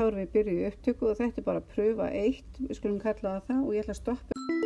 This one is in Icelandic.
þá erum við byrjuð í upptöku og þetta er bara pröfa eitt, við skulum kalla það það og ég ætla að stoppa